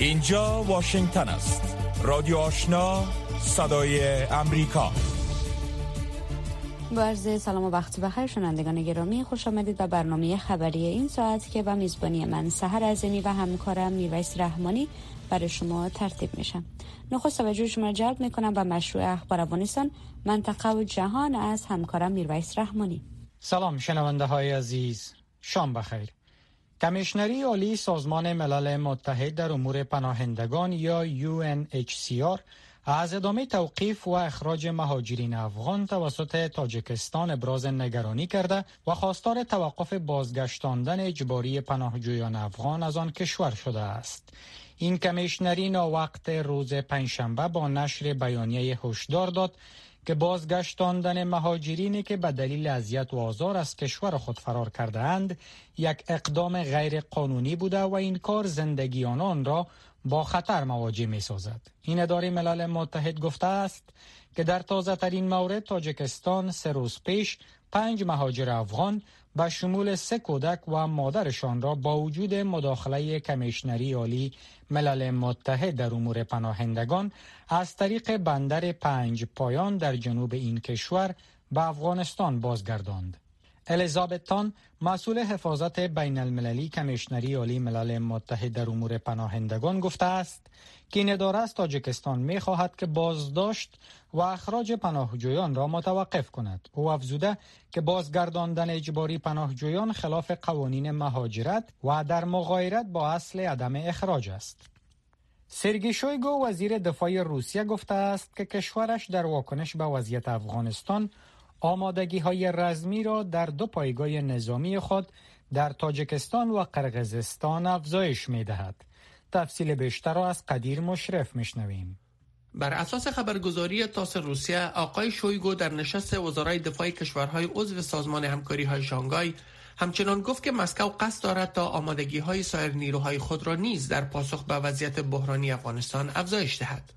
اینجا واشنگتن است. رادیو آشنا صدای امریکا. با عرض سلام و وقت بخیر شنوندگان گرامی خوش آمدید به برنامه خبری این ساعت که با میزبانی من سهر ازمی و همکارم میرویس رحمانی برای شما ترتیب میشم. نخست توجه شما جلب می‌کنم به مشروع اخبار افغانستان منطقه و جهان از همکارم میرویس رحمانی. سلام شنونده های عزیز. شام بخیر. کمیشنری عالی سازمان ملل متحد در امور پناهندگان یا UNHCR از ادامه توقیف و اخراج مهاجرین افغان توسط تاجکستان ابراز نگرانی کرده و خواستار توقف بازگشتاندن اجباری پناهجویان افغان از آن کشور شده است. این کمیشنری وقت روز پنجشنبه با نشر بیانیه هشدار داد که بازگشتاندن مهاجرینی که به دلیل اذیت و آزار از کشور خود فرار کرده اند یک اقدام غیر قانونی بوده و این کار زندگی آنان را با خطر مواجه می سازد. این اداره ملل متحد گفته است که در تازه ترین مورد تاجکستان سه روز پیش پنج مهاجر افغان به شمول سه کودک و مادرشان را با وجود مداخله کمیشنری عالی ملل متحد در امور پناهندگان از طریق بندر پنج پایان در جنوب این کشور به افغانستان بازگرداند. الیزابت تان مسئول حفاظت بین المللی کمیشنری عالی ملل متحد در امور پناهندگان گفته است که این اداره از تاجکستان می خواهد که بازداشت و اخراج پناهجویان را متوقف کند او افزوده که بازگرداندن اجباری پناهجویان خلاف قوانین مهاجرت و در مغایرت با اصل عدم اخراج است سرگی شویگو وزیر دفاع روسیه گفته است که کشورش در واکنش به وضعیت افغانستان آمادگی های رزمی را در دو پایگاه نظامی خود در تاجکستان و قرقزستان افزایش می دهد. تفصیل بیشتر را از قدیر مشرف میشنویم. بر اساس خبرگزاری تاس روسیه آقای شویگو در نشست وزرای دفاع کشورهای عضو سازمان همکاری های شانگای همچنان گفت که مسکو قصد دارد تا آمادگی های سایر نیروهای خود را نیز در پاسخ به وضعیت بحرانی افغانستان افزایش دهد.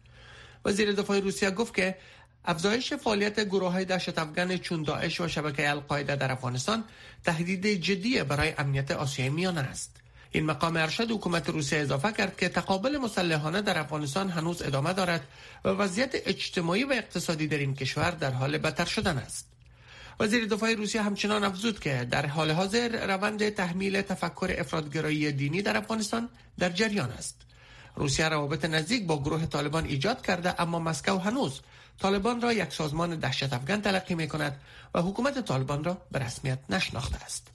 وزیر دفاع روسیه گفت که افزایش فعالیت گروه های دهشت افغان چون داعش و شبکه القاعده در افغانستان تهدید جدی برای امنیت آسیای میانه است. این مقام ارشد حکومت روسیه اضافه کرد که تقابل مسلحانه در افغانستان هنوز ادامه دارد و وضعیت اجتماعی و اقتصادی در این کشور در حال بدتر شدن است. وزیر دفاع روسیه همچنان افزود که در حال حاضر روند تحمیل تفکر افرادگرایی دینی در افغانستان در جریان است. روسیه روابط نزدیک با گروه طالبان ایجاد کرده اما مسکو هنوز طالبان را یک سازمان دهشت افغان تلقی می کند و حکومت طالبان را به رسمیت نشناخته است.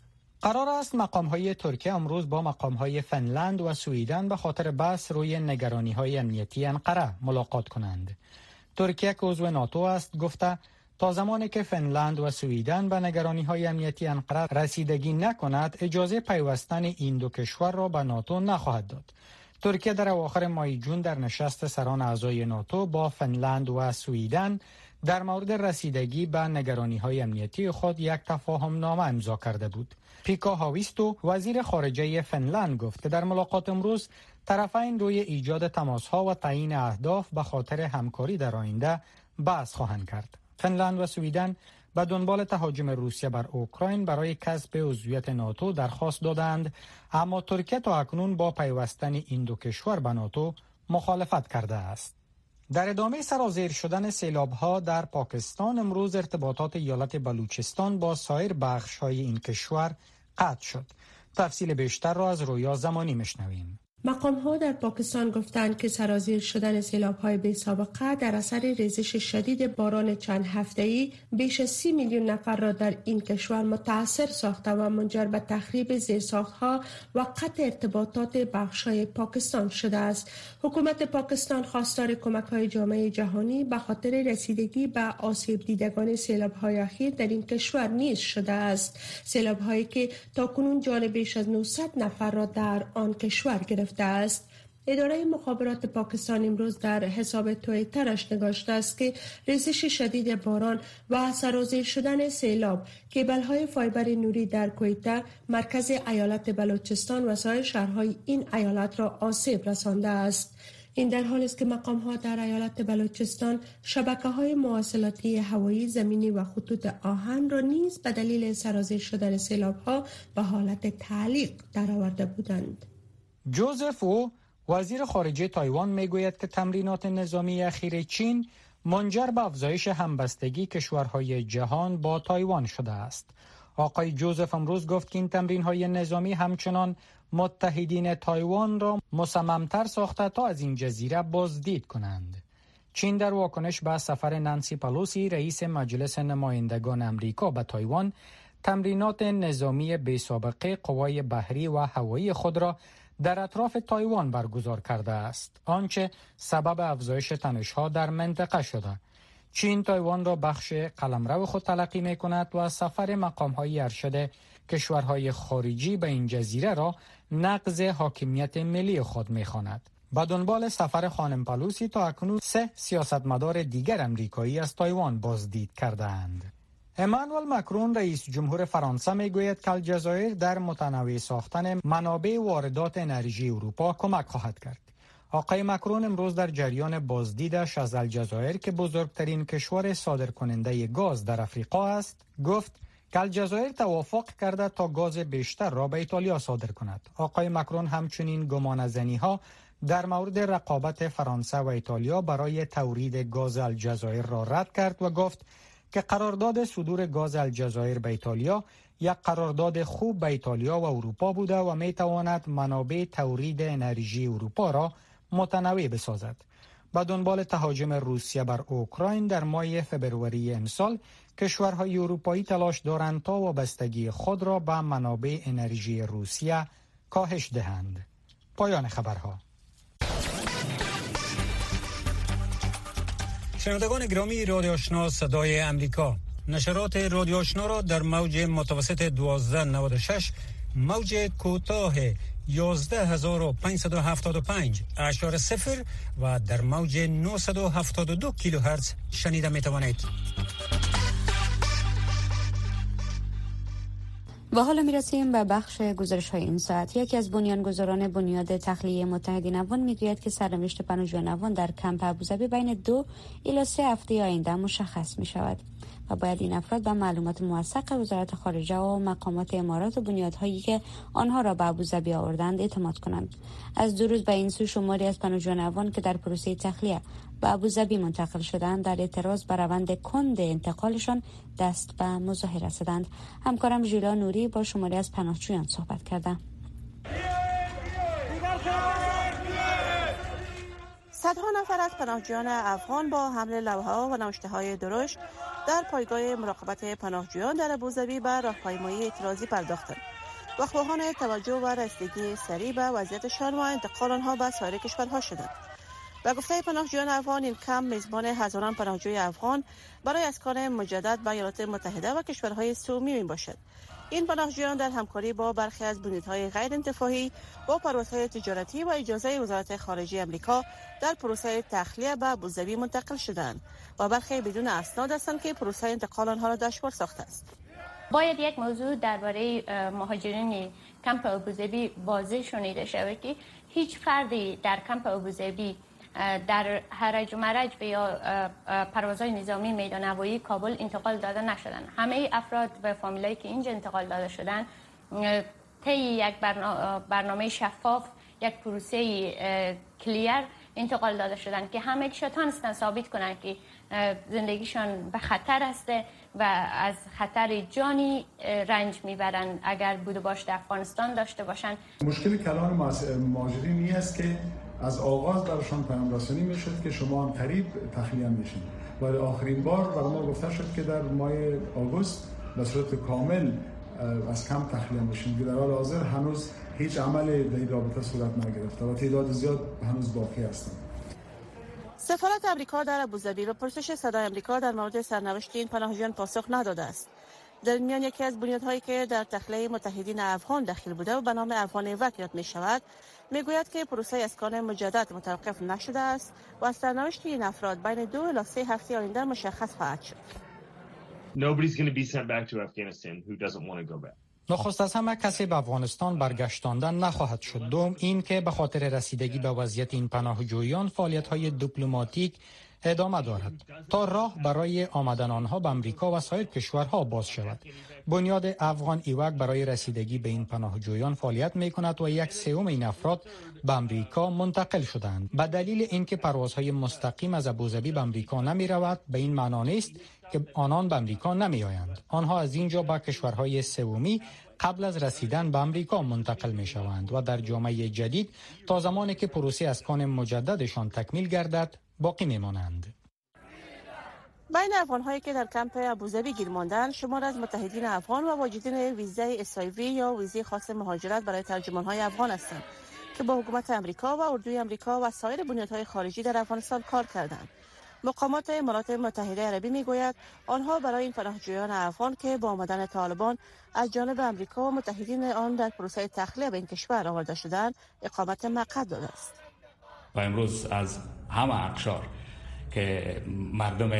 قرار است مقام های ترکیه امروز با مقام های فنلند و سوئیدن به خاطر بحث روی نگرانی های امنیتی انقره ملاقات کنند. ترکیه که عضو ناتو است گفته تا زمانی که فنلند و سوئیدن به نگرانی های امنیتی انقره رسیدگی نکند اجازه پیوستن این دو کشور را به ناتو نخواهد داد. ترکیه در اواخر ماه جون در نشست سران اعضای ناتو با فنلند و سوئیدن در مورد رسیدگی به نگرانی های امنیتی خود یک تفاهم نامه امضا کرده بود. پیکا هاویستو وزیر خارجه فنلند گفت که در ملاقات امروز طرفین روی ایجاد تماس ها و تعیین اهداف به خاطر همکاری در آینده بحث خواهند کرد. فنلند و سویدن به دنبال تهاجم روسیه بر اوکراین برای کسب عضویت ناتو درخواست دادند اما ترکیه تا اکنون با پیوستن این دو کشور به ناتو مخالفت کرده است در ادامه سرازیر شدن سیلاب ها در پاکستان امروز ارتباطات ایالت بلوچستان با سایر بخش های این کشور قطع شد. تفصیل بیشتر را از رویا زمانی مشنویم مقام ها در پاکستان گفتند که سرازیر شدن سیلاب های بی سابقه در اثر ریزش شدید باران چند هفته ای بیش از سی میلیون نفر را در این کشور متاثر ساخته و منجر به تخریب زیرساخت ها و قطع ارتباطات بخش های پاکستان شده است. حکومت پاکستان خواستار کمک های جامعه جهانی به خاطر رسیدگی به آسیب دیدگان سیلاب های اخیر در این کشور نیز شده است. سیلاب هایی که تا کنون جان بیش از 900 نفر را در آن کشور گرفت گرفته است. اداره مخابرات پاکستان امروز در حساب تویترش نگاشته است که ریزش شدید باران و سرازیر شدن سیلاب کیبل های فایبر نوری در کویتا مرکز ایالت بلوچستان و سایر شهرهای این ایالت را آسیب رسانده است. این در حال است که مقام ها در ایالت بلوچستان شبکه های مواصلاتی هوایی زمینی و خطوط آهن را نیز به دلیل سرازیر شدن سیلاب ها به حالت تعلیق درآورده بودند. جوزف او وزیر خارجه تایوان می‌گوید که تمرینات نظامی اخیر چین منجر به افزایش همبستگی کشورهای جهان با تایوان شده است. آقای جوزف امروز گفت که این تمرین های نظامی همچنان متحدین تایوان را مصممتر ساخته تا از این جزیره بازدید کنند. چین در واکنش به سفر نانسی پالوسی رئیس مجلس نمایندگان امریکا به تایوان تمرینات نظامی بی سابقه قوای بحری و هوایی خود را در اطراف تایوان برگزار کرده است آنچه سبب افزایش تنشها در منطقه شده چین تایوان را بخش قلمرو خود تلقی می کند و سفر مقام های ارشد کشورهای خارجی به این جزیره را نقض حاکمیت ملی خود می خواند. با دنبال سفر خانم پلوسی تا اکنون سه سیاستمدار دیگر امریکایی از تایوان بازدید کردند. امانوئل مکرون رئیس جمهور فرانسه می گوید که الجزایر در متنوع ساختن منابع واردات انرژی اروپا کمک خواهد کرد. آقای مکرون امروز در جریان بازدیدش از الجزایر که بزرگترین کشور صادرکننده گاز در افریقا است گفت که الجزایر توافق کرده تا گاز بیشتر را به ایتالیا صادر کند. آقای مکرون همچنین گمان ها در مورد رقابت فرانسه و ایتالیا برای تورید گاز الجزایر را رد کرد و گفت که قرارداد صدور گاز الجزایر به ایتالیا یک قرارداد خوب به ایتالیا و اروپا بوده و می تواند منابع تورید انرژی اروپا را متنوع بسازد. با دنبال تهاجم روسیه بر اوکراین در ماه فبروری امسال کشورهای اروپایی تلاش دارند تا وابستگی خود را به منابع انرژی روسیه کاهش دهند. پایان خبرها شنوندگان گرامی رادیو آشنا صدای امریکا نشرات رادیو آشنا را در موج متوسط 1296 موج کوتاه 11575 اشار صفر و در موج 972 کیلوهرتز شنیده می توانید. و حالا می رسیم به بخش گزارش های این ساعت. یکی از بنیانگذاران بنیاد تخلیه متحدین افغان می‌گوید که سرنوشت پناهجویان افغان در کمپ ابوظبی بین دو الی سه هفته آینده مشخص می شود و باید این افراد به معلومات موثق وزارت خارجه و مقامات امارات و بنیادهایی که آنها را به ابوظبی آوردند اعتماد کنند. از دو روز به این سو شماری از پناهجویان که در پروسه تخلیه به ابوظبی منتقل شدند در اعتراض بر روند کند انتقالشان دست به مظاهره زدند همکارم ژیلا نوری با شماری از پناهجویان صحبت کردند صدها نفر از پناهجویان افغان با حمل لوحه و نوشته های درشت در پایگاه مراقبت پناهجویان در ابوظبی به راهپیمایی اعتراضی پرداختند. و خواهان توجه و رسیدگی سریع به وضعیتشان و انتقال آنها به سایر کشورها شدند. و گفته پناهجویان افغان این کم میزبان هزاران پناهجوی افغان برای اسکان مجدد به ایالات متحده و کشورهای سومی می باشد این پناهجویان در همکاری با برخی از بنیادهای غیر انتفاعی با پروازهای تجارتی و اجازه وزارت خارجه امریکا در پروسه تخلیه به ابوظبی منتقل شدند و برخی بدون اسناد هستند که پروسه انتقال آنها را دشوار ساخته است. باید یک موضوع درباره مهاجرین کمپ ابوظبی واضح شنیده شود که هیچ فردی در کمپ ابوظبی در هرج و مرج به یا پروازهای نظامی میدان هوایی کابل انتقال داده نشدن. همه افراد و فامیلایی که اینجا انتقال داده شدن طی یک برنامه شفاف یک پروسه کلیر انتقال داده شدن که همه تانستن ثابت کنن که زندگیشان به خطر است و از خطر جانی رنج می‌برن اگر بوده باش در افغانستان داشته باشن مشکل کلان مهاجرین این است که از آغاز برشان پیام رسانی می‌شد که شما هم قریب تخلیه میشین. ولی آخرین بار برای ما گفته شد که در ماه آگوست به صورت کامل از کم تخلیه میشین. که در حال حاضر هنوز هیچ عمل در این رابطه صورت نگرفته و تعداد زیاد هنوز باقی هستند سفارت امریکا در ابوظبی به پرسش صدای امریکا در مورد سرنوشت این پناهجویان پاسخ نداده است. در میان یکی از بنیادهایی که در تخلیه متحدین افغان داخل بوده و به نام افغان وک یاد می شود می‌گوید که پروسه اسکان مجدد متوقف نشده است و از سرنوشت این افراد بین دو الی سه هفته آینده مشخص خواهد شد. نخست از همه کسی به افغانستان برگشتاندن نخواهد شد دوم این که به خاطر رسیدگی به وضعیت این پناهجویان فعالیت های دیپلماتیک ادامه دارد تا راه برای آمدن آنها به امریکا و سایر کشورها باز شود. بنیاد افغان ایوک برای رسیدگی به این پناهجویان فعالیت می کند و یک سوم این افراد به امریکا منتقل شدند به دلیل اینکه پروازهای مستقیم از ابوظبی به امریکا نمی رود به این معنا نیست که آنان به امریکا نمی آیند آنها از اینجا به کشورهای سومی قبل از رسیدن به امریکا منتقل می شوند و در جامعه جدید تا زمانی که پروسه اسکان مجددشان تکمیل گردد باقی می مانند. بین افغان هایی که در کمپ ابوظبی گیر ماندن شمار از متحدین افغان و واجدین ویزه اسایوی یا ویزه خاص مهاجرت برای ترجمان های افغان هستند که با حکومت امریکا و اردوی امریکا و سایر بنیادهای خارجی در افغانستان کار کردند مقامات امارات متحده عربی می‌گوید آنها برای این پناهجویان افغان که با آمدن طالبان از جانب امریکا و متحدین آن در پروسه تخلیه به این کشور آورده شدند اقامت مقعد داده است. و امروز از همه اقشار که مردم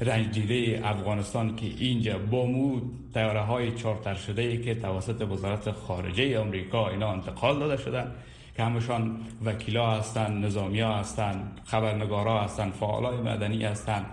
رنج دیده افغانستان که اینجا با مو تیاره های چارتر شده که توسط وزارت خارجه امریکا اینا انتقال داده شدن که همشان وکیلا هستند نظامی ها هستند خبرنگارا هستند فعالای مدنی هستند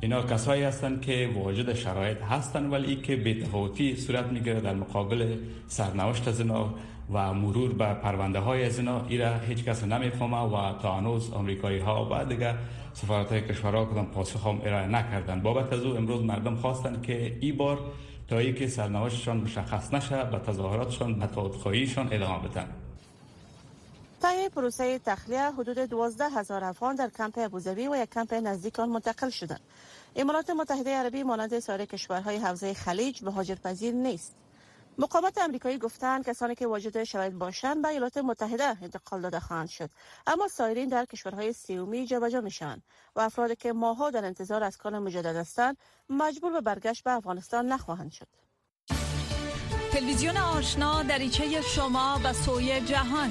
اینا کسایی هستند که واجد شرایط هستند ولی که بیتفاوتی صورت می‌گیره در مقابل سرنوشت از اینا و مرور به پرونده های از اینا ایره هیچ کس نمی‌فهمه و تا هنوز امریکایی ها و دیگه سفارت های کشورها کدام پاسخ هم ارائه نکردن. بابت از او امروز مردم خواستن که ای بار تا ای که سرنوشتشان مشخص نشه به تظاهراتشان به ادامه بدن. طی پروسه تخلیه حدود 12 هزار افغان در کمپ ابوظبی و یک کمپ نزدیک آن منتقل شدند. امارات متحده عربی مانند سایر کشورهای حوزه خلیج مهاجرپذیر نیست. مقامات امریکایی گفتند کسانی که واجد شرایط باشند به ایالات متحده انتقال داده خواهند شد اما سایرین در کشورهای سیومی جابجا می‌شوند و افرادی که ماها در انتظار از کار مجدد هستند مجبور به برگشت به افغانستان نخواهند شد تلویزیون آشنا دریچه شما و سوی جهان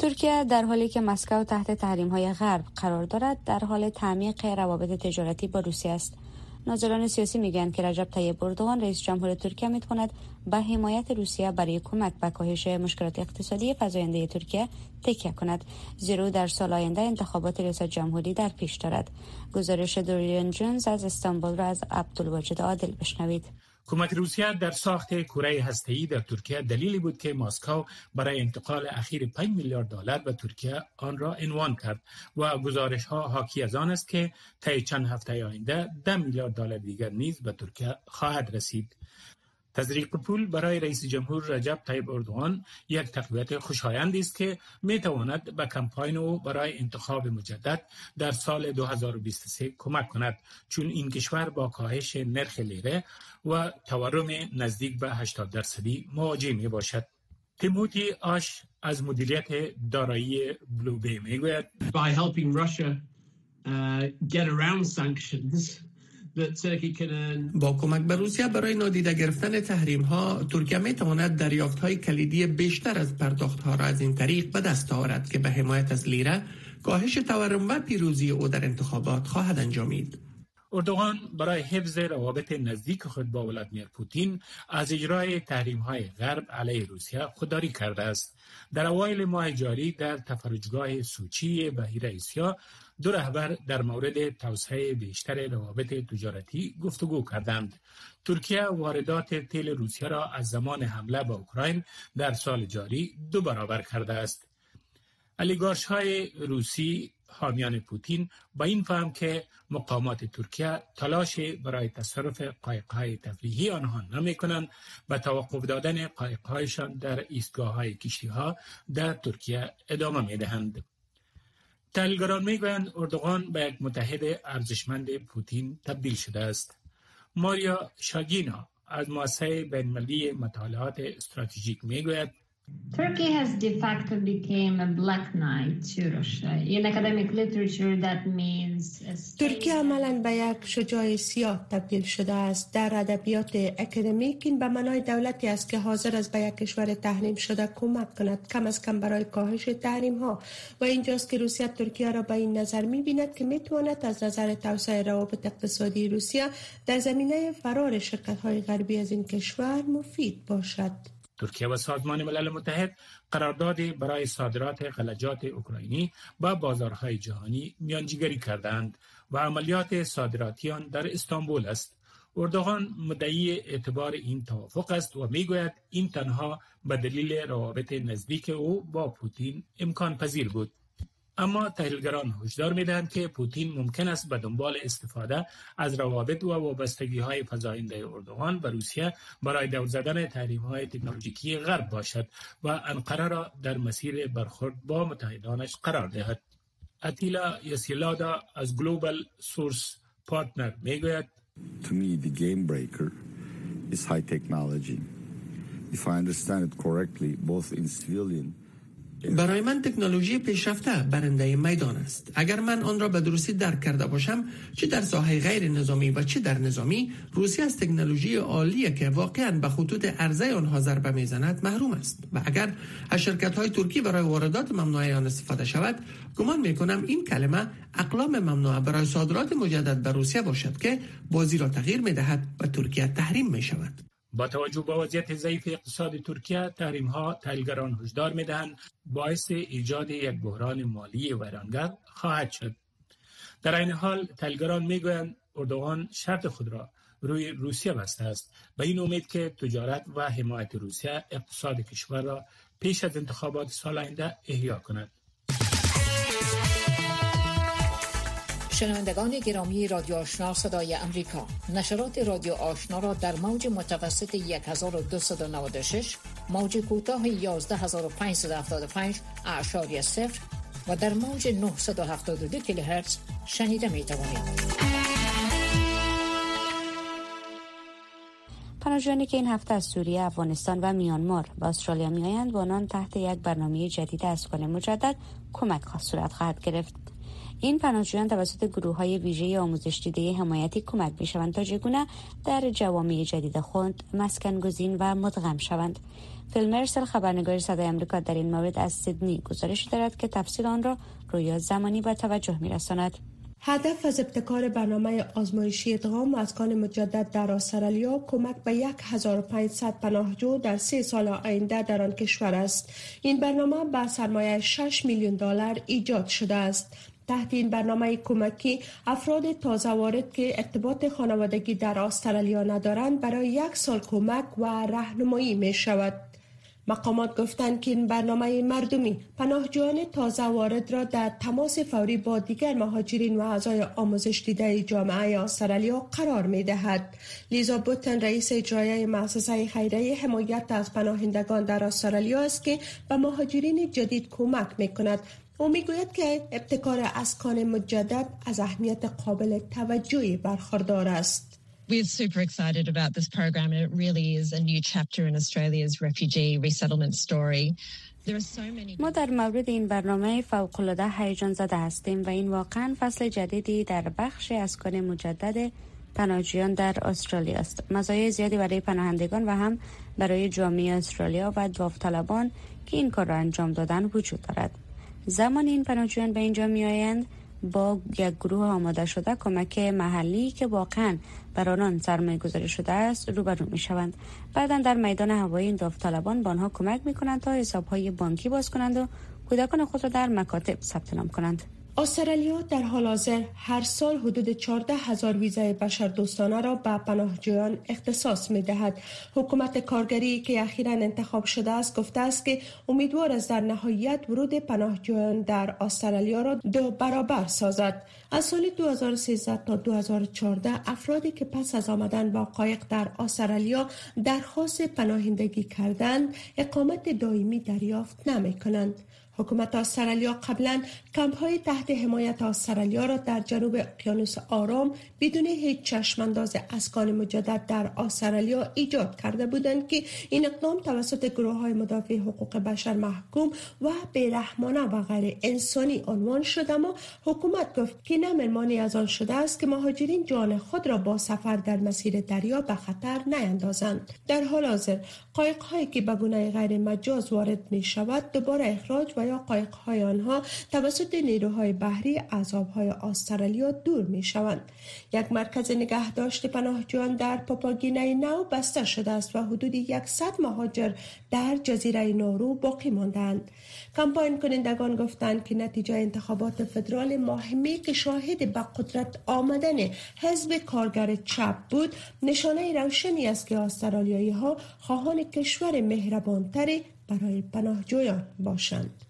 ترکیه در حالی که مسکو تحت تحریم های غرب قرار دارد در حال تعمیق روابط تجارتی با روسیه است. ناظران سیاسی میگن که رجب طیب اردوغان رئیس جمهور ترکیه می‌تواند به حمایت روسیه برای کمک به کاهش مشکلات اقتصادی فزاینده ترکیه تکیه کند. زیرا در سال آینده انتخابات ریاست جمهوری در پیش دارد. گزارش دوریان جونز از استانبول را از عبدالواجد عادل بشنوید. کمک روسیه در ساخت کره هسته‌ای در ترکیه دلیلی بود که مسکو برای انتقال اخیر 5 میلیارد دلار به ترکیه آن را عنوان کرد و گزارش ها حاکی از آن است که طی چند هفته آینده 10 میلیارد دلار دیگر نیز به ترکیه خواهد رسید. تزریق پول برای رئیس جمهور رجب طیب اردوغان یک تقویت خوشایند است که می تواند به کمپاین او برای انتخاب مجدد در سال 2023 کمک کند چون این کشور با کاهش نرخ لیره و تورم نزدیک به 80 درصدی مواجه می باشد. تیموتی آش از مدیریت دارایی بلوبی می گوید By helping Russia uh, get around با کمک به روسیه برای نادیده گرفتن تحریم ها ترکیه می تواند دریافت های کلیدی بیشتر از پرداخت ها را از این طریق به دست آورد که به حمایت از لیره کاهش تورم و پیروزی او در انتخابات خواهد انجامید. اردوغان برای حفظ روابط نزدیک خود با ولادیمیر پوتین از اجرای تحریم های غرب علیه روسیه خودداری کرده است. در اوایل ماه جاری در تفرجگاه سوچی بحیر اسیا دو رهبر در مورد توسعه بیشتر روابط تجارتی گفتگو کردند. ترکیه واردات تیل روسیه را از زمان حمله به اوکراین در سال جاری دو برابر کرده است. علیگارش های روسی حامیان پوتین با این فهم که مقامات ترکیه تلاش برای تصرف های تفریحی آنها نمی کنند به توقف دادن هایشان در ایستگاه های کشتی ها در ترکیه ادامه می دهند. تحلیلگران می‌گویند اردوغان به یک متحد ارزشمند پوتین تبدیل شده است ماریا شاگینا از مؤسسه بینالمللی مطالعات استراتژیک می‌گوید Turkey has de facto became a black knight to Russia. In academic literature that means ترکیه عملا به یک شجاع سیاه تبدیل شده است. در ادبیات اکادمیک این به معنای دولتی است که حاضر است به یک کشور تحریم شده کمک کند. کم از کم برای کاهش تحریم ها و اینجاست که روسیه ترکیه را به این نظر می بیند که می تواند از نظر توسعه روابط اقتصادی روسیه در زمینه فرار شرکت های غربی از این کشور مفید باشد. ترکیه و سازمان ملل متحد قراردادی برای صادرات غلجات اوکراینی با بازارهای جهانی میانجیگری کردند و عملیات صادراتی آن در استانبول است. اردوغان مدعی اعتبار این توافق است و می‌گوید این تنها به دلیل روابط نزدیک او با پوتین امکان پذیر بود. اما تحلیلگران هشدار می‌دهند که پوتین ممکن است به دنبال استفاده از روابط و وابستگی های فزاینده اردوغان به روسیه برای دور زدن تحریم های تکنولوژیکی غرب باشد و انقره را در مسیر برخورد با متحدانش قرار دهد اتیلا یسیلادا از گلوبال سورس پارتنر می‌گوید To me, the game breaker is high technology. If I understand it correctly, both in civilian برای من تکنولوژی پیشرفته برنده میدان است. اگر من آن را به درستی درک کرده باشم چه در ساحه غیر نظامی و چه در نظامی روسیه از تکنولوژی عالی که واقعا به خطوط عرضه آنها ضربه می‌زند محروم است. و اگر از شرکت های ترکی برای واردات ممنوعه آن استفاده شود گمان می کنم این کلمه اقلام ممنوعه برای صادرات مجدد به روسیه باشد که بازی را تغییر می دهد و ترکیه تحریم می شود با توجه به وضعیت ضعیف اقتصاد ترکیه تحریم ها تحلیلگران هشدار می‌دهند. باعث ایجاد یک بحران مالی ویرانگر خواهد شد. در این حال تحلیلگران می‌گویند اردوغان شرط خود را روی روسیه بسته است به این امید که تجارت و حمایت روسیه اقتصاد کشور را پیش از انتخابات سال آینده احیا کند. شنوندگان گرامی رادیو آشنا صدای امریکا. نشرات رادیو آشنا را در موج متوسط 1296 موج کوتاه 11575 اعشاری صفر و در موج 972 کیلوهرتز شنیده می توانید پناهجویانی که این هفته از سوریه، افغانستان و میانمار به استرالیا میآیند با آنان تحت یک برنامه جدید اسکان مجدد کمک صورت خواهد گرفت. این پناهجویان توسط گروه های ویژه آموزش دیده حمایتی کمک می شوند تا چگونه در جوامع جدید خود مسکن گزین و مدغم شوند. فیل مرسل خبرنگار صدای امریکا در این مورد از سیدنی گزارش دارد که تفصیل آن را رویا زمانی به توجه می رساند. هدف از ابتکار برنامه آزمایشی ادغام اسکان مجدد در استرالیا کمک به 1500 پناهجو در سه سال آینده در آن کشور است. این برنامه با سرمایه 6 میلیون دلار ایجاد شده است. تحت این برنامه کمکی افراد تازه وارد که ارتباط خانوادگی در استرالیا ندارند برای یک سال کمک و راهنمایی می شود. مقامات گفتند که این برنامه مردمی پناهجویان تازه وارد را در تماس فوری با دیگر مهاجرین و اعضای آموزش دیده جامعه استرالیا قرار می دهد. لیزا بوتن رئیس اجرایی مؤسسه خیریه حمایت از پناهندگان در استرالیا است که به مهاجرین جدید کمک می کند او می‌گوید که ابتکار اسکان مجدد از اهمیت قابل توجهی برخوردار است. We're super excited about this program. It really is a new chapter in Australia's refugee resettlement story. ما در مورد این برنامه فوق‌العاده هیجان زده هستیم و این واقعا فصل جدیدی در بخش اسکان مجدد پناهجویان در استرالیا است. مزایای زیادی برای پناهندگان و هم برای جامعه استرالیا و داوطلبان که این کار را انجام دادن وجود دارد. زمان این پناهجویان به اینجا میآیند با یک گروه آماده شده کمک محلی که واقعا بر آنان سرمایه گذاری شده است روبرو می شوند بعدا در میدان هوایی این داوطلبان به آنها کمک می کنند تا حساب های بانکی باز کنند و کودکان خود را در مکاتب ثبت نام کنند. استرالیا در حال حاضر هر سال حدود 14 هزار ویزای بشر دوستانه را به پناهجویان اختصاص می دهد. حکومت کارگری که اخیرا انتخاب شده است گفته است که امیدوار است در نهایت ورود پناهجویان در استرالیا را دو برابر سازد. از سال 2013 تا 2014 افرادی که پس از آمدن با قایق در استرالیا درخواست پناهندگی کردند اقامت دائمی دریافت نمی کنند. حکومت استرالیا قبلا کمپ های تحت حمایت استرالیا را در جنوب اقیانوس آرام بدون هیچ چشمانداز اسکان مجدد در استرالیا ایجاد کرده بودند که این اقدام توسط گروه های مدافع حقوق بشر محکوم و بیرحمانه و غیر انسانی عنوان شد. اما حکومت گفت که نه از آن شده است که مهاجرین جان خود را با سفر در مسیر دریا به خطر نیندازند. در حال حاضر قایق هایی که به گونه غیر مجاز وارد می شود دوباره اخراج و یا قایق های آنها توسط نیروهای بحری از آبهای استرالیا دور می شوند یک مرکز نگهداشت پناهجویان در پاپاگینه نو بسته شده است و حدود 100 مهاجر در جزیره نورو باقی ماندند کمپاین کنندگان گفتند که نتیجه انتخابات فدرال ماهمی که شاهد به قدرت آمدن حزب کارگر چپ بود نشانه روشنی است که استرالیایی ها خواهان کشور مهربانتری برای پناهجویان باشند.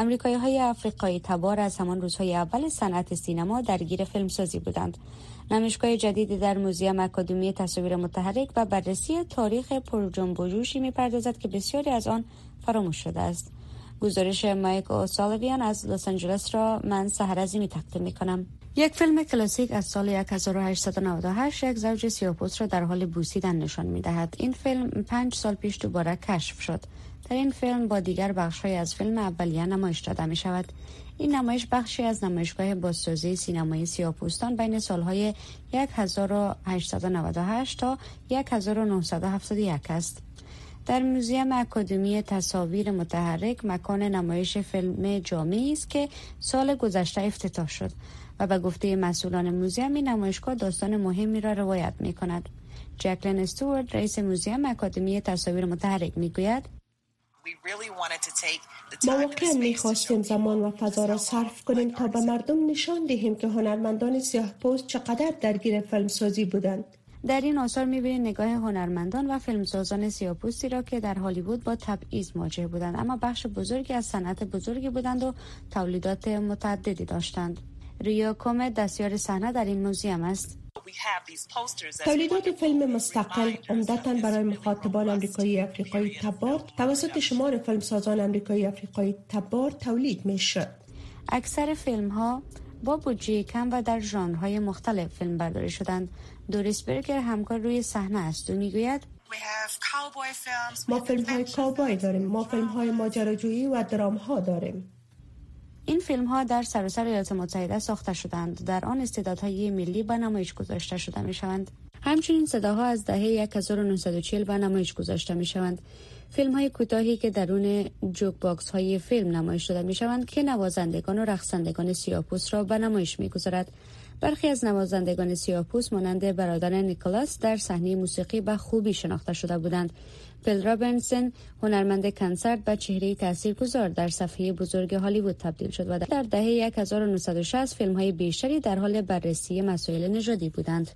امریکایی های افریقایی تبار از همان روزهای اول صنعت سینما درگیر فیلمسازی بودند. نمایشگاه جدیدی در موزیم اکادمی تصاویر متحرک و بررسی تاریخ پرجنب و جوشی می‌پردازد که بسیاری از آن فراموش شده است. گزارش مایک سالویان از لس آنجلس را من سهر عظیمی تقدیم می کنم. یک فیلم کلاسیک از سال 1898 یک زوج سیاپوس را در حال بوسیدن نشان می دهد. این فیلم پنج سال پیش دوباره کشف شد. در این فیلم با دیگر بخش های از فیلم اولیه نمایش داده می شود. این نمایش بخشی از نمایشگاه بازسازی سینمایی سیاپوستان بین سالهای 1898 تا 1971 است. در موزیم اکادمی تصاویر متحرک مکان نمایش فیلم جامعی است که سال گذشته افتتاح شد و به گفته مسئولان موزیم این نمایشگاه داستان مهمی را روایت می کند. جکلن استوارد رئیس موزیم اکادمی تصاویر متحرک می گوید ما واقعا می‌خواستیم زمان و فضا را صرف کنیم تا به مردم نشان دهیم که هنرمندان سیاه پوست چقدر درگیر فیلمسازی بودند. در این آثار می‌بینید نگاه هنرمندان و فیلمسازان سیاپوستی را که در هالیوود با تبعیض مواجه بودند اما بخش بزرگی از صنعت بزرگی بودند و تولیدات متعددی داشتند ریا کومه دستیار صحنه در این موزیم است تولیدات فیلم مستقل عمدتا برای مخاطبان امریکایی افریقایی تبار توسط شمار فیلمسازان امریکایی افریقایی تبار تولید می شد. اکثر فیلم ها با بودجه کم و در ژانرهای مختلف فیلم برداری شدند. دوریس برگر همکار روی صحنه است و می‌گوید ما فیلم های کاوبای داریم ما فیلم های ماجراجویی و درام ها داریم این فیلم ها در سراسر ایالات متحده ساخته شدند. در آن استعدادهای ملی به نمایش گذاشته شده می شوند همچنین صداها از دهه 1940 به نمایش گذاشته می شوند فیلم های کوتاهی که درون jukebox های فیلم نمایش داده می شوند که نوازندگان و رقصندگان سیاپوست را به نمایش می گذارد برخی از نوازندگان سیاپوست مانند برادر نیکلاس در صحنه موسیقی به خوبی شناخته شده بودند. فیل رابنسن هنرمند کنسرت و چهره تاثیرگذار در صفحه بزرگ هالیوود تبدیل شد و در دهه 1960 فیلم های بیشتری در حال بررسی مسائل نژادی بودند.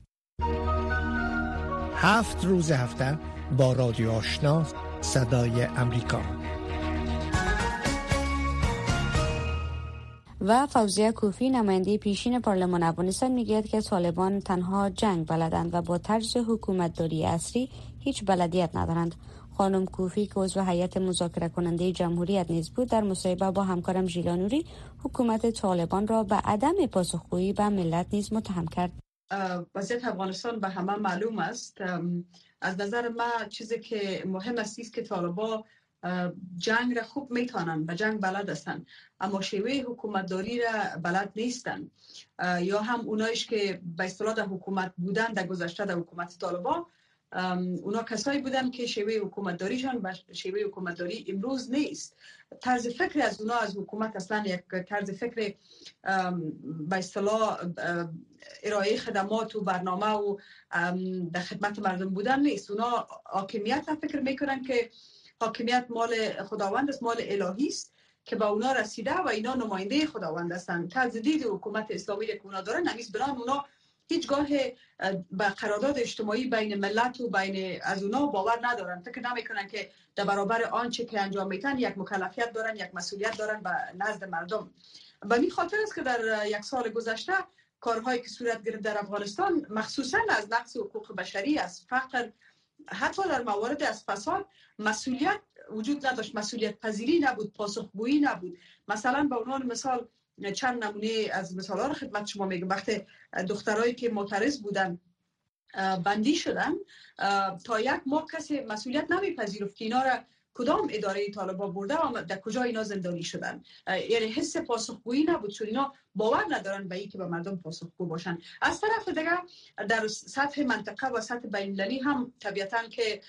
هفت روز هفته با رادیو آشنا صدای امریکا و فوزیه کوفی نماینده پیشین پارلمان افغانستان می‌گوید که طالبان تنها جنگ بلدند و با طرز حکومتداری اصری هیچ بلدیت ندارند. خانم کوفی که عضو هیئت مذاکره کننده جمهوریت نیز بود در مصاحبه با همکارم ژیلانوری حکومت طالبان را به عدم پاسخگویی به ملت نیز متهم کرد. وضعیت افغانستان به همه معلوم است. از نظر ما چیزی که مهم است که طالبان جنگ را خوب می‌تونن به جنگ بلد هستن اما شیوه حکومتداری را بلد نیستن یا هم اونایش که به اصطلاح حکومت بودن در گذشته در حکومت طالبان اونا کسایی بودن که شیوه حکومتداریشان به شیوه حکومتداری امروز نیست. طرز فکر از اونا از حکومت اصلا یک طرز فکر به اصطلاح ارائه خدمات و برنامه و در خدمت مردم بودن نیست. اونا حاکمیت فکر می‌کنن که حاکمیت مال خداوند است مال الهی است که با اونا رسیده و اینا نماینده خداوند هستند طرز دید حکومت اسلامی که اونا دارن نمیز بران اونا هیچگاه به قرارداد اجتماعی بین ملت و بین از اونا باور ندارن. فکر نمی‌کنن که در برابر آنچه که انجام میتن یک مکلفیت دارن یک مسئولیت دارن به نزد مردم. به این خاطر است که در یک سال گذشته کارهایی که صورت گرفت در افغانستان مخصوصا از نقص حقوق بشری از فقر حتی در موارد از فساد مسئولیت وجود نداشت. مسئولیت پذیری نبود پاسخگویی نبود. مثلا به عنوان مثال چند نمونه از مثال ها رو خدمت شما میگم. وقتی دخترایی که معترض بودن بندی شدن تا یک ماه کسی مسئولیت نمیپذیرفت که اینا را کدام اداره طالبا برده و در کجا اینا زندانی شدن؟ یعنی حس پاسخگویی نبود. چون اینا باور ندارن به که به مردم پاسخگو باشن. از طرف دیگه در سطح منطقه و سطح بین‌المللی هم طبیعتا که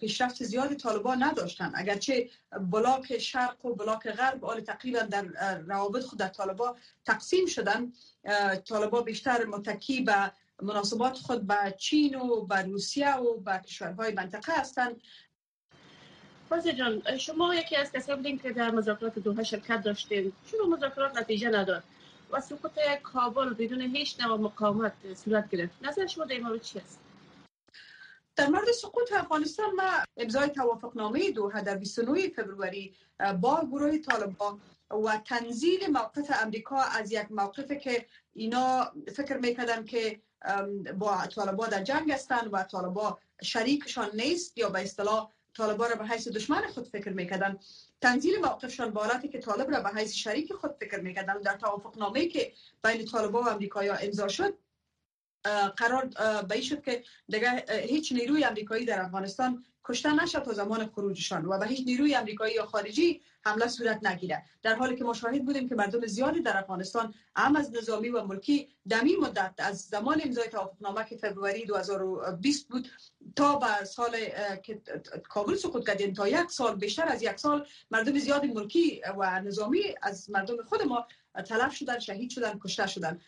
پیشرفت زیاد طالبا نداشتن. اگرچه بلاک شرق و بلاک غرب آل تقریبا در روابط خود در طالبا تقسیم شدن طالبا بیشتر متکی به مناسبات خود به چین و به روسیه و به کشورهای منطقه هستند بازی جان شما یکی از کسایی بودین که در مذاکرات دوحه شرکت داشتین. چون مذاکرات نتیجه نداد و سقوط کابل بدون هیچ نوع مقاومت صورت گرفت. نظر شما در مورد چی است؟ در مورد سقوط افغانستان ما امضای توافقنامه دوحه در 29 فوریه با گروه طالبان و تنزیل موقف امریکا از یک موقفی که اینا فکر می‌کردن که با طالبا در جنگ هستند و طالبا شریکشان نیست یا به اصطلاح طالبا را به حیث دشمن خود فکر می‌کردن تنزیل موقفشان با حالتی که طالب را به حیث شریک خود فکر می‌کردن در توافق نامه که بین طالبا و امریکایی امضا شد قرار به شد که دیگه هیچ نیروی امریکایی در افغانستان کشته نشد تا زمان خروجشان. و به هیچ نیروی امریکایی یا خارجی حمله صورت نگیره. در حالی که ما شاهد بودیم که مردم زیادی در افغانستان هم از نظامی و ملکی دمی مدت از زمان امضای توافقنامه که فوریه 2020 بود تا به سال که کابل سقوط کردیم تا یک سال بیشتر از یک سال مردم زیادی ملکی و نظامی از مردم خود ما تلف شدن شهید شدن کشته شدن.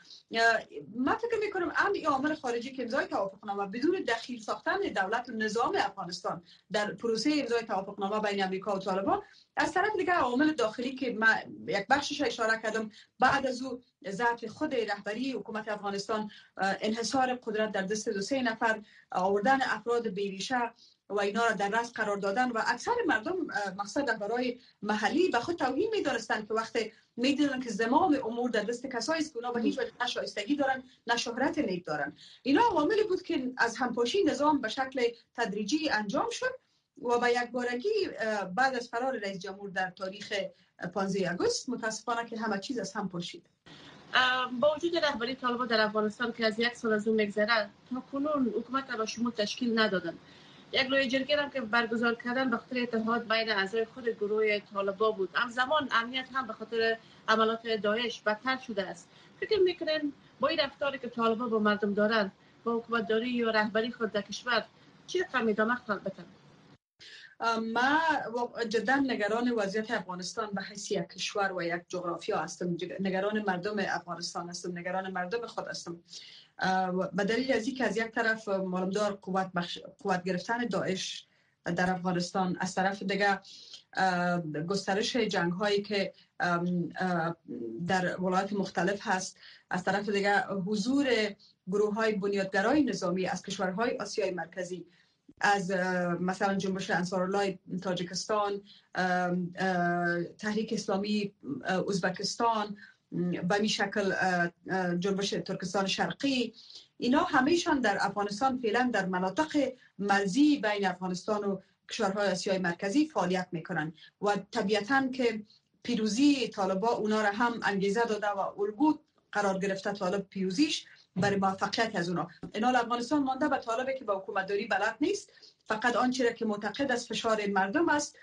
من فکر می‌کنم این عامل خارجی که امضای توافقنامه بدون دخیل ساختن دولت و نظام افغانستان در پروسه امضای توافقنامه بین امریکا و طالبان از طرف دیگه عوامل داخلی که من یک بخشش اشاره کردم بعد از او ضعف خود رهبری حکومت افغانستان انحصار قدرت در دست دو سه نفر آوردن افراد بیریشه و اینا را در رأس قرار دادن و اکثر مردم مقصد برای محلی به خود توهین می‌دانستند که وقتی می‌دونن که زمام امور در دست کسایی است که اونا به هیچ وجه نشایستگی دارن نه شهرت نیک دارن اینا عواملی بود که از همپاشی نظام به شکل تدریجی انجام شد و به یک بارگی بعد از فرار رئیس جمهور در تاریخ 15 اگست متاسفانه که همه چیز از هم پاشید. با وجود رهبری طالبان در افغانستان که از یک سال از اون میگذره تا کنون حکومت را شمول تشکیل ندادن یک لوی جرگه هم که برگزار کردن به خاطر اتحاد بین اعضای خود گروه طالبا بود. زمان امنیت هم به خاطر عملات داعش بدتر شده است. فکر می‌کنین با این رفتاری که طالبا با مردم دارند با حکومتداری یا رهبری خود در کشور چی رقم ادامه خواهد ما جدا نگران وضعیت افغانستان به حیث یک کشور و یک جغرافیا هستم. نگران مردم افغانستان هستم نگران مردم خود هستم. به دلیل از که از یک طرف معلومدار قوت, قوت گرفتن داعش در افغانستان از طرف دیگه گسترش جنگ هایی که در ولایت مختلف هست از طرف دیگه حضور گروه های بنیادگرای نظامی از کشورهای آسیای مرکزی از مثلا جنبش انصارالله تاجیکستان تحریک اسلامی ازبکستان به می شکل جنبش ترکستان شرقی. اینا همهشان در افغانستان فعلا در مناطق مرزی بین افغانستان و کشورهای آسیای مرکزی فعالیت می‌کنن. و طبیعتا که پیروزی طالبا اونا را هم انگیزه داده و الگو قرار گرفته طالب پیروزیش. برای موفقیت از اونا. اینال افغانستان مانده به طالبه که با حکومتداری بلد نیست. فقط آنچه که معتقد از فشار مردم است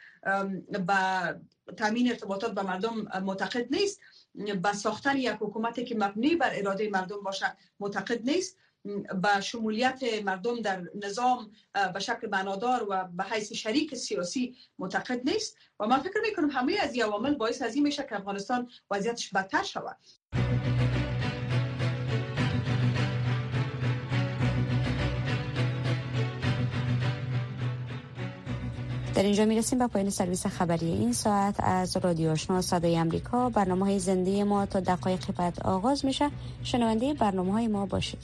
با تامین ارتباطات با مردم معتقد نیست. با ساختن یک حکومتی که مبنی بر اراده مردم باشه معتقد نیست. به شمولیت مردم در نظام به شکل بنادار و به حیث شریک سیاسی معتقد نیست. و من فکر می‌کنم همه از عوامل باعث از این میشه که افغانستان وضعیتش بدتر شود. در اینجا می‌رسیم به پایین سرویس خبری این ساعت از رادیو آشنا صدای امریکا برنامه های زنده ما تا دقایق بعد آغاز میشه. شنونده برنامه های ما باشید.